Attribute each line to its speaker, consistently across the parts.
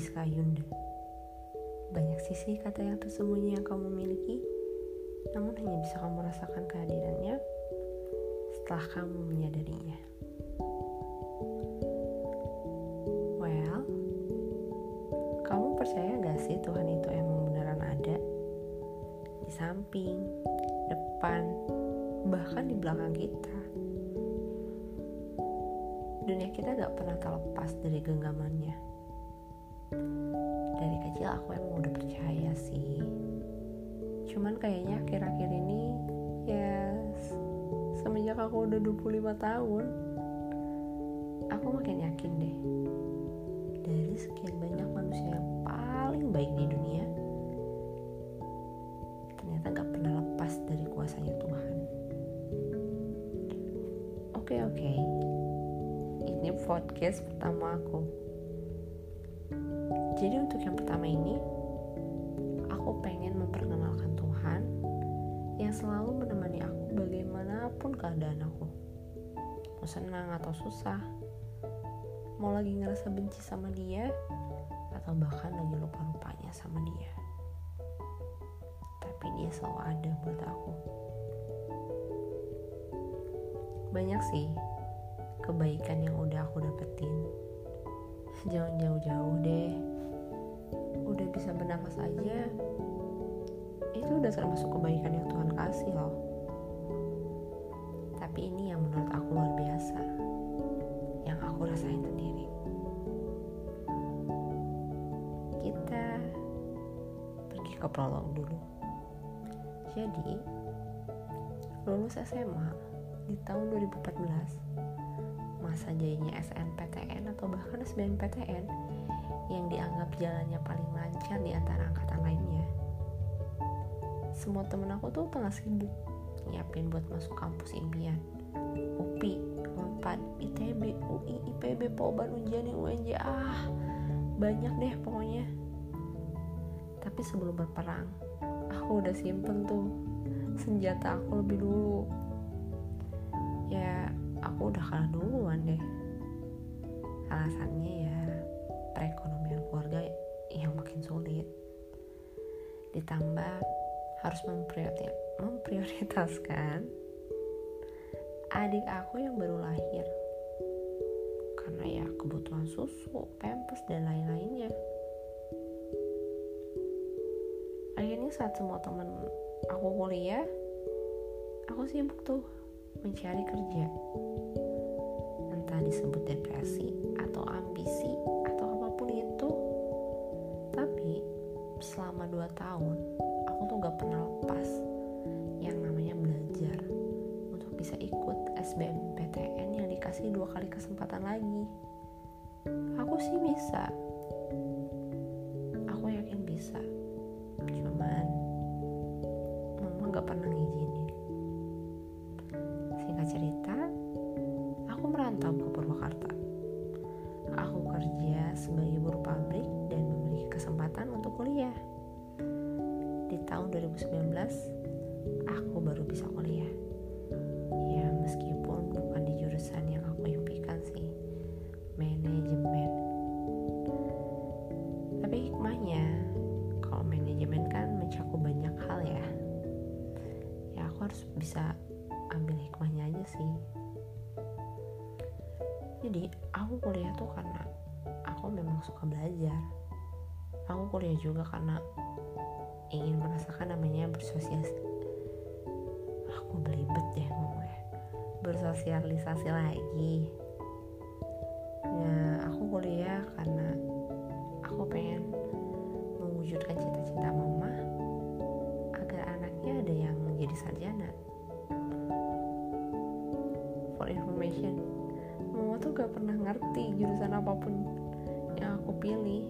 Speaker 1: Giska Yunda. Banyak sisi kata yang tersembunyi yang kamu miliki, namun hanya bisa kamu rasakan kehadirannya setelah kamu menyadarinya. Well, kamu percaya gak sih Tuhan itu emang beneran ada? Di samping, depan, bahkan di belakang kita. Dunia kita gak pernah terlepas dari genggamannya kecil aku emang udah percaya sih. Cuman kayaknya akhir-akhir ini ya semenjak aku udah 25 tahun aku makin yakin deh. Dari sekian banyak manusia yang paling baik di dunia ternyata gak pernah lepas dari kuasanya Tuhan. Oke oke. Ini podcast pertama aku jadi untuk yang pertama ini, aku pengen memperkenalkan Tuhan yang selalu menemani aku bagaimanapun keadaan aku. Mau senang atau susah, mau lagi ngerasa benci sama dia, atau bahkan lagi lupa-lupanya sama dia. Tapi dia selalu ada buat aku. Banyak sih kebaikan yang udah aku dapetin. Jangan jauh-jauh deh udah bisa bernafas aja. Itu udah termasuk kebaikan yang Tuhan kasih loh. Tapi ini yang menurut aku luar biasa. Yang aku rasain sendiri. Kita pergi ke prolog dulu. Jadi lulus SMA di tahun 2014 masa jadinya SNPTN atau bahkan SBMPTN yang dianggap jalannya paling lancar di antara angkatan lainnya. Semua temen aku tuh tengah sibuk nyiapin buat masuk kampus impian. UPI, UNPAD, ITB, UI, IPB, Poban, Unjani, UNJ, ah banyak deh pokoknya. Tapi sebelum berperang, aku udah simpen tuh senjata aku lebih dulu. Ya, aku udah kalah duluan deh. Alasannya ya perekonomian ditambah harus memprioritaskan adik aku yang baru lahir. Karena ya kebutuhan susu, pampers dan lain-lainnya. Akhirnya saat semua teman aku kuliah aku sibuk tuh mencari kerja. Entah disebut depresi atau ambisi selama 2 tahun aku tuh gak pernah lepas yang namanya belajar untuk bisa ikut SBMPTN yang dikasih dua kali kesempatan lagi. Aku sih bisa aku baru bisa kuliah. Ya meskipun bukan di jurusan yang aku impikan sih. Manajemen. Tapi hikmahnya kalau manajemen kan mencakup banyak hal ya. Ya aku harus bisa ambil hikmahnya aja sih. Jadi aku kuliah tuh karena aku memang suka belajar. Aku kuliah juga karena ingin merasakan namanya bersosial bersosialisasi lagi. Ya aku kuliah karena aku pengen mewujudkan cita-cita mama agar anaknya ada yang menjadi sarjana. For information mama tuh gak pernah ngerti jurusan apa pun yang aku pilih.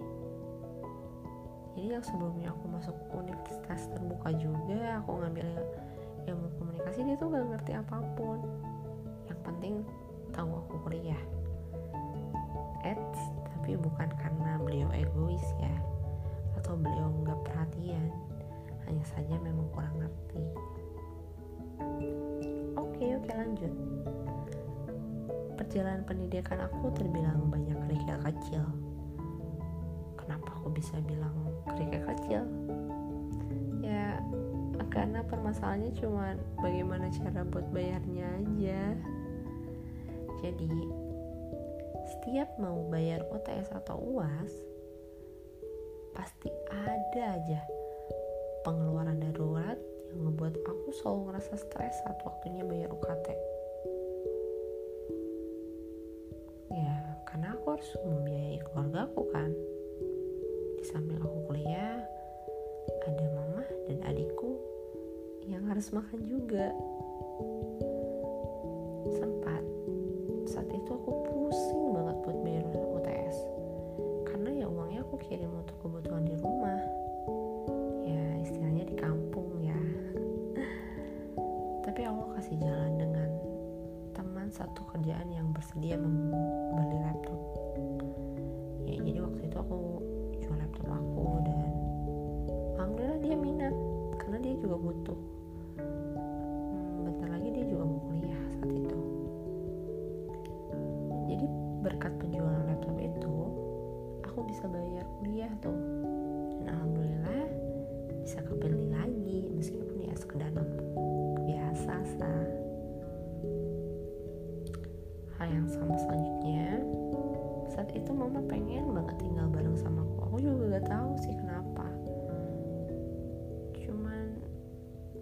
Speaker 1: Jadi yang sebelumnya aku masuk universitas terbuka juga aku ngambil ilmu komunikasi dia tuh gak ngerti apa pun penting tahu aku kuliah. Eits, tapi bukan karena beliau egois ya atau beliau nggak perhatian. Hanya saja memang kurang ngerti. Oke oke lanjut. Perjalanan pendidikan aku terbilang banyak kerikil kecil. Kenapa aku bisa bilang kerikil kecil? Ya karena permasalahannya cuma bagaimana cara buat bayarnya aja jadi setiap mau bayar UTS atau UAS pasti ada aja pengeluaran darurat yang ngebuat aku selalu ngerasa stres saat waktunya bayar UKT ya karena aku harus membiayai keluarga aku kan. Di samping aku kuliah ada mama dan adikku yang harus makan juga. Sempat saat itu aku pusing banget buat bayar UTS karena ya uangnya aku kirim untuk kebutuhan di rumah. Ya istilahnya di kampung ya. Tapi Allah kasih jalan dengan teman satu kerjaan yang bersedia membeli laptop. Ya jadi waktu itu aku jual laptop aku dan alhamdulillah dia minat karena dia juga butuh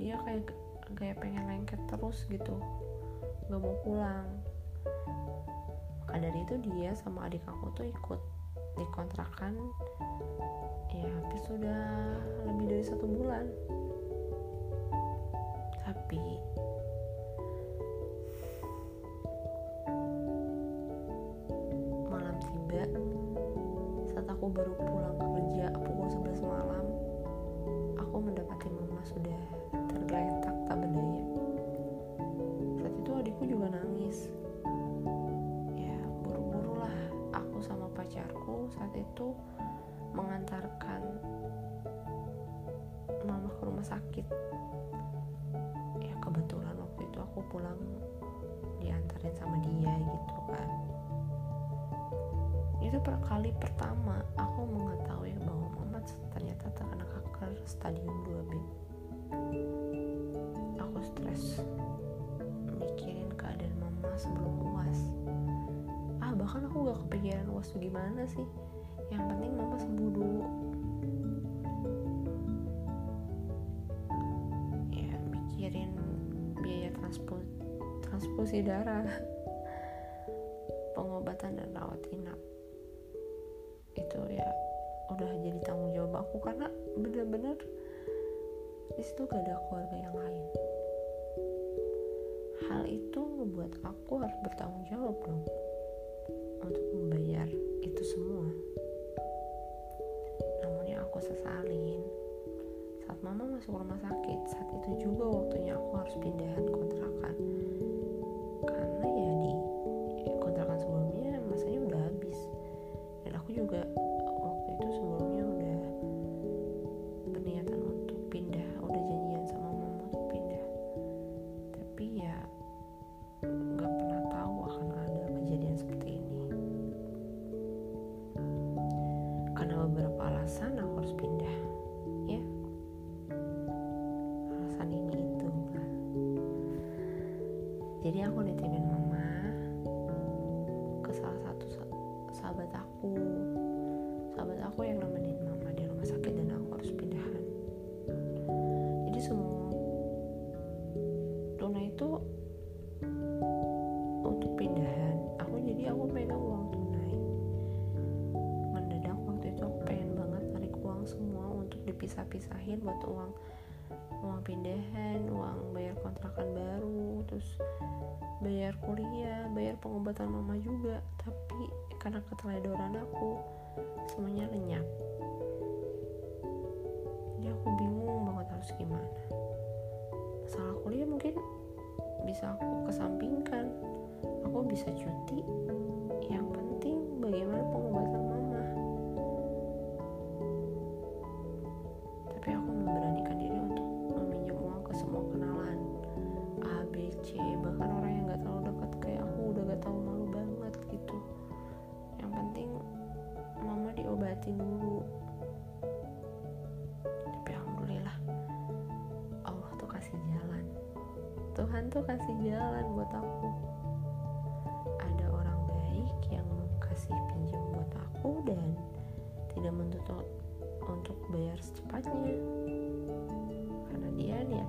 Speaker 1: dia kayak kayak pengen lengket terus gitu. Gak mau pulang. Maka dari itu dia sama adik aku tuh ikut dikontrakan. Ya hampir sudah lebih dari satu bulan. Tapi pulang diantarin sama dia gitu kan. Itu per kali pertama aku mengetahui bahwa mama ternyata terkena kanker stadium 2B aku stres mikirin keadaan mama sebelum uas ah bahkan aku gak kepikiran uas gimana sih? Yang penting mama sembuh dulu biaya transport transfusi darah. Pengobatan dan rawat inap. Itu ya udah jadi tanggung jawab aku karena bener-bener di situ gak ada keluarga yang lain. Hal itu membuat aku harus bertanggung jawab dong untuk membayar itu semua. Namun yang aku sesalin mama masuk rumah sakit. Saat itu juga waktunya aku harus pindahan kontrakan jadi aku nitipin mama ke salah satu sa- sahabat aku. Sahabat aku yang nemenin mama di rumah sakit dan aku harus pindahan. Jadi semua tunai itu untuk pindahan. Aku jadi aku pegang uang tunai. Mendadak waktu itu aku pengen banget narik uang semua untuk dipisah-pisahin buat uang uang pindahan uang bayar kontrakan baru terus bayar kuliah bayar pengobatan mama juga tapi karena keteledoran aku semuanya lenyap. Jadi aku bingung banget harus gimana. Masalah kuliah mungkin bisa aku kesampingkan. Aku bisa cuti yang penting bagaimana pengobatan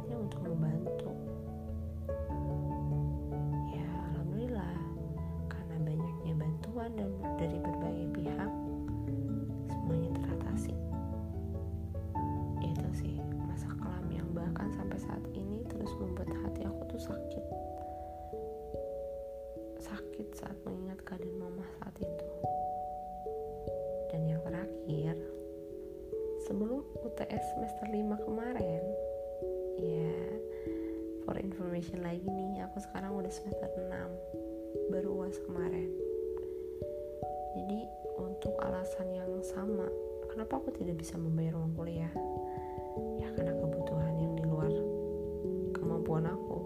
Speaker 1: niatnya untuk membantu. Ya alhamdulillah karena banyaknya bantuan dan dari kemampuan aku.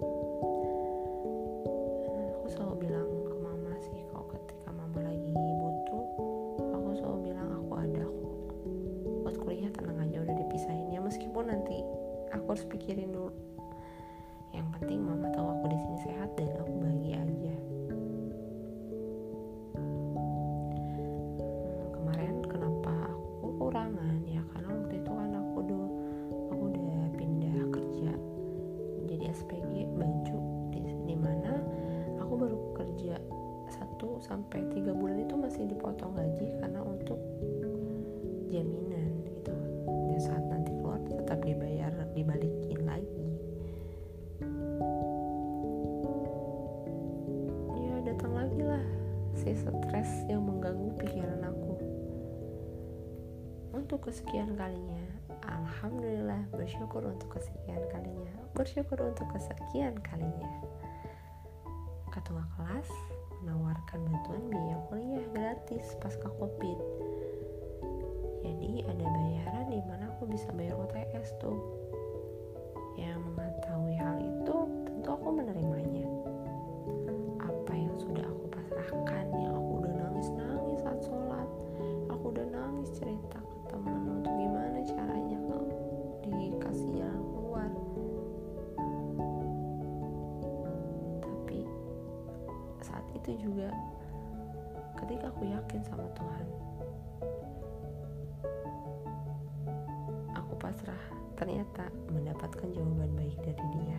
Speaker 1: Aku selalu bilang ke mama sih kalau ketika mama lagi butuh aku selalu bilang aku ada aku buat kuliah tenang aja udah dipisahin ya meskipun nanti aku harus pikirin dulu kesekian kalinya. Alhamdulillah bersyukur untuk kesekian kalinya. Bersyukur untuk kesekian kalinya. Ketua kelas menawarkan bantuan biaya kuliah gratis pasca covid. Jadi ada bayaran di mana aku bisa bayar UTS tuh itu juga ketika aku yakin sama Tuhan aku pasrah ternyata mendapatkan jawaban baik dari dia.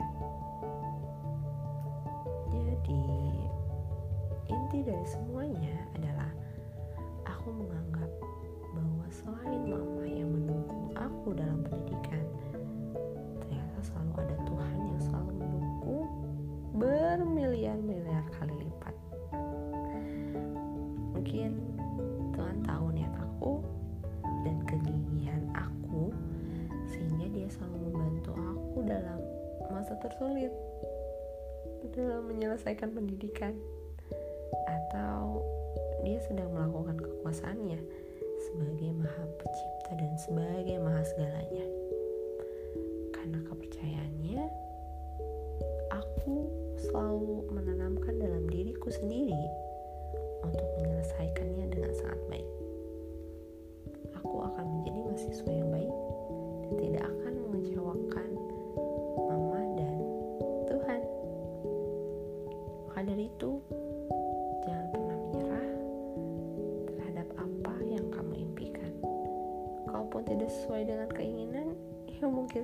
Speaker 1: Jadi inti dari semuanya adalah aku menganggap bahwa selain mama yang mendukung aku dalam pendidikan ternyata selalu ada Tuhan masa tersulit. Dalam menyelesaikan pendidikan. Atau dia sedang melakukan kekuasaannya sebagai maha pencipta dan sebagai maha segalanya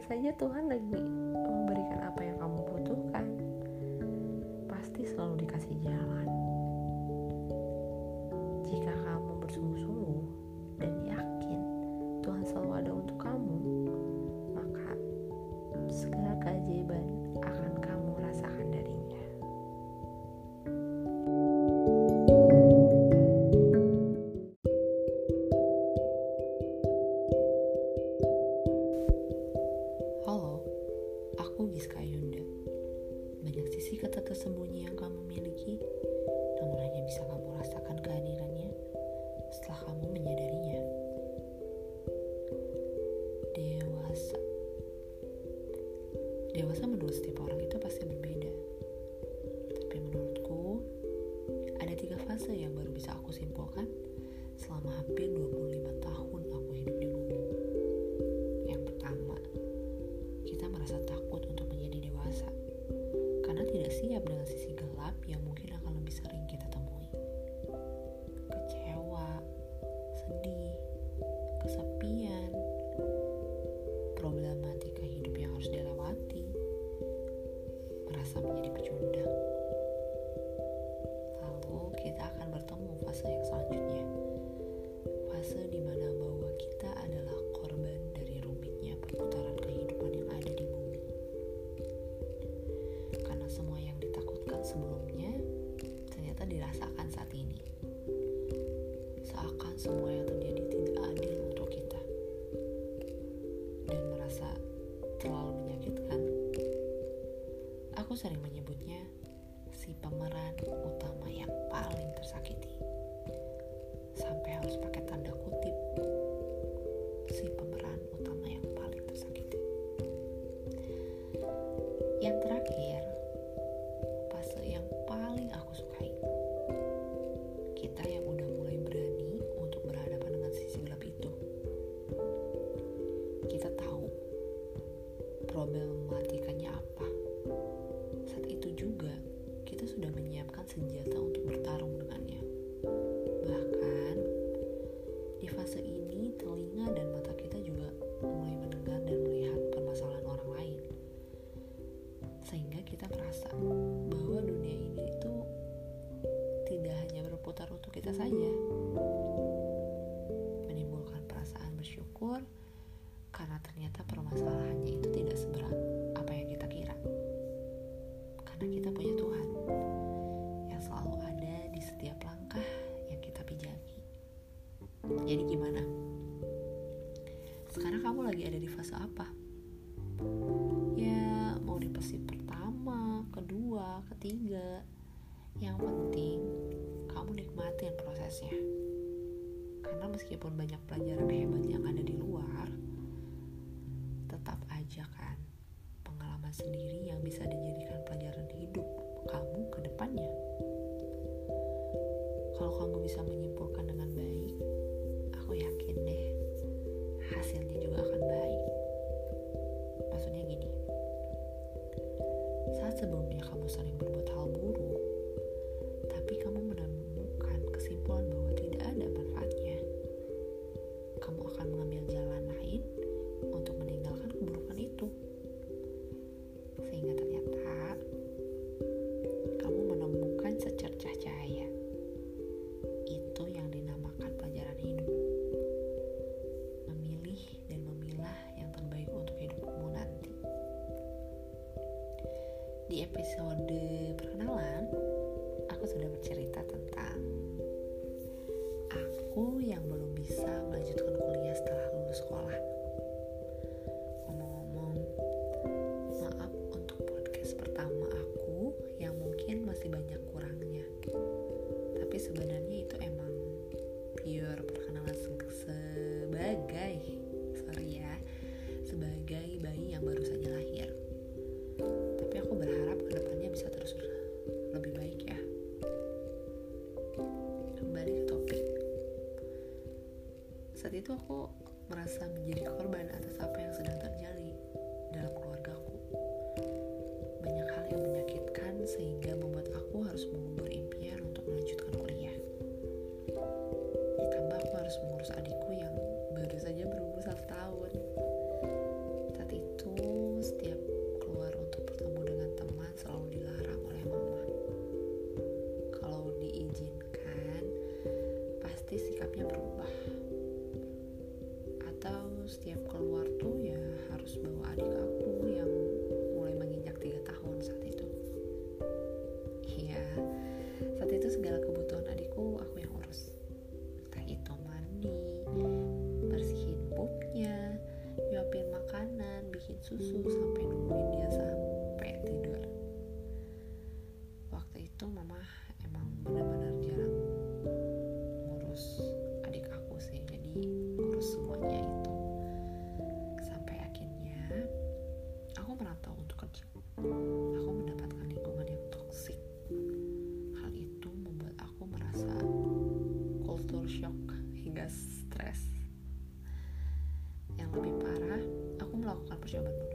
Speaker 1: saja Tuhan lagi memberikan apa yang kamu butuhkan pasti selalu dikasih jalan. Jika kamu bersungguh-sungguh Dewasa menurut setiap orang itu pasti berbeda. Tapi menurutku, ada tiga fase yang baru bisa aku simpulkan selama hampir 25 tahun aku hidup di bumi. Yang pertama, kita merasa takut sebelumnya ternyata dirasakan saat ini. Seakan semua yang terjadi tidak adil untuk kita. Dan merasa terlalu menyakitkan. Aku sering menyebutnya si pemeran problematikanya apa. Saat itu juga kita sudah menyiapkan senjata untuk bertarung dengannya. Bahkan di fase ini telinga dan mata Ya, mau di fase pertama, kedua, ketiga. Yang penting kamu nikmatin prosesnya. Karena meskipun banyak pelajaran hebat yang ada di luar, tetap aja kan pengalaman sendiri yang bisa dijadikan pelajaran hidup kamu ke depannya. Kalau kamu bisa menyimpulkan dengan baik, aku yakin deh hasilnya juga akan baik. Maksudnya gini, saat sebelumnya kamu sering berbuat hal buruk, itu aku merasa menjadi korban atas apa yang sedang terjadi dalam keluargaku. Banyak hal yang menyakitkan sehingga membuat aku harus mengubur impian untuk melanjutkan kuliah. Ditambah aku harus mengurus adikku Joe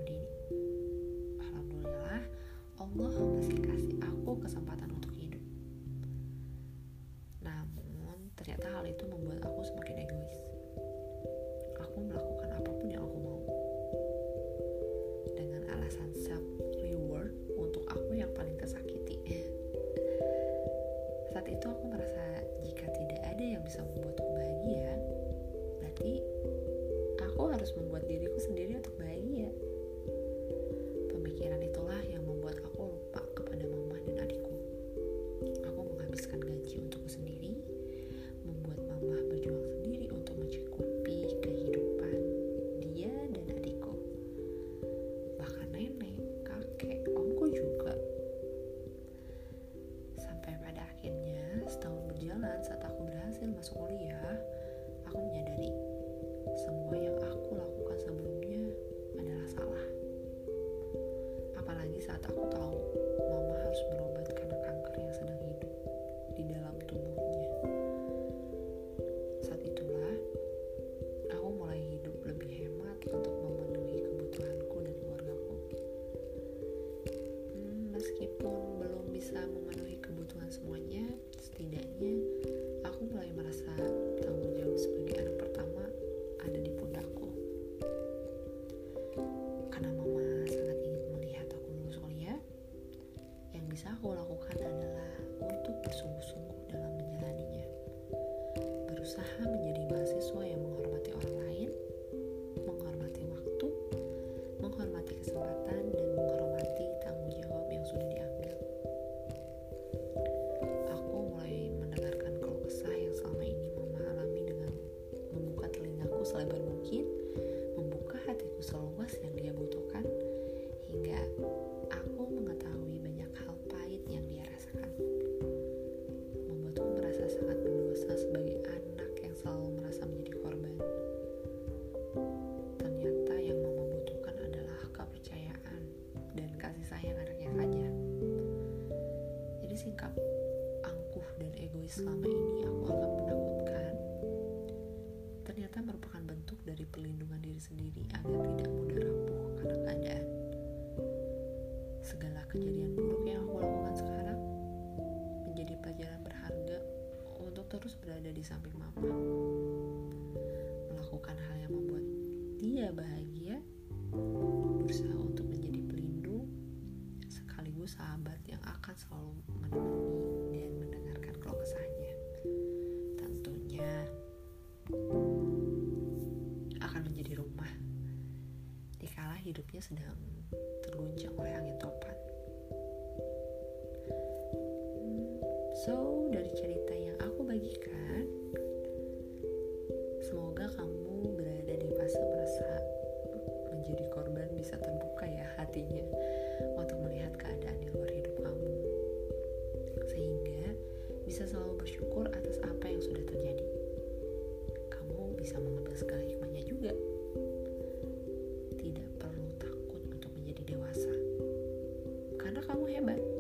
Speaker 1: hidupnya sedang terguncang oleh angin topan. Hmm, so, dari cerita yang aku bagikan, semoga kamu berada di fase merasa menjadi korban bisa terbuka ya hatinya untuk melihat keadaan di luar hidup kamu. Sehingga bisa selalu bersyukur atas apa yang sudah terjadi. Kamu bisa mengambil segala hikmahnya juga. karena kamu hebat.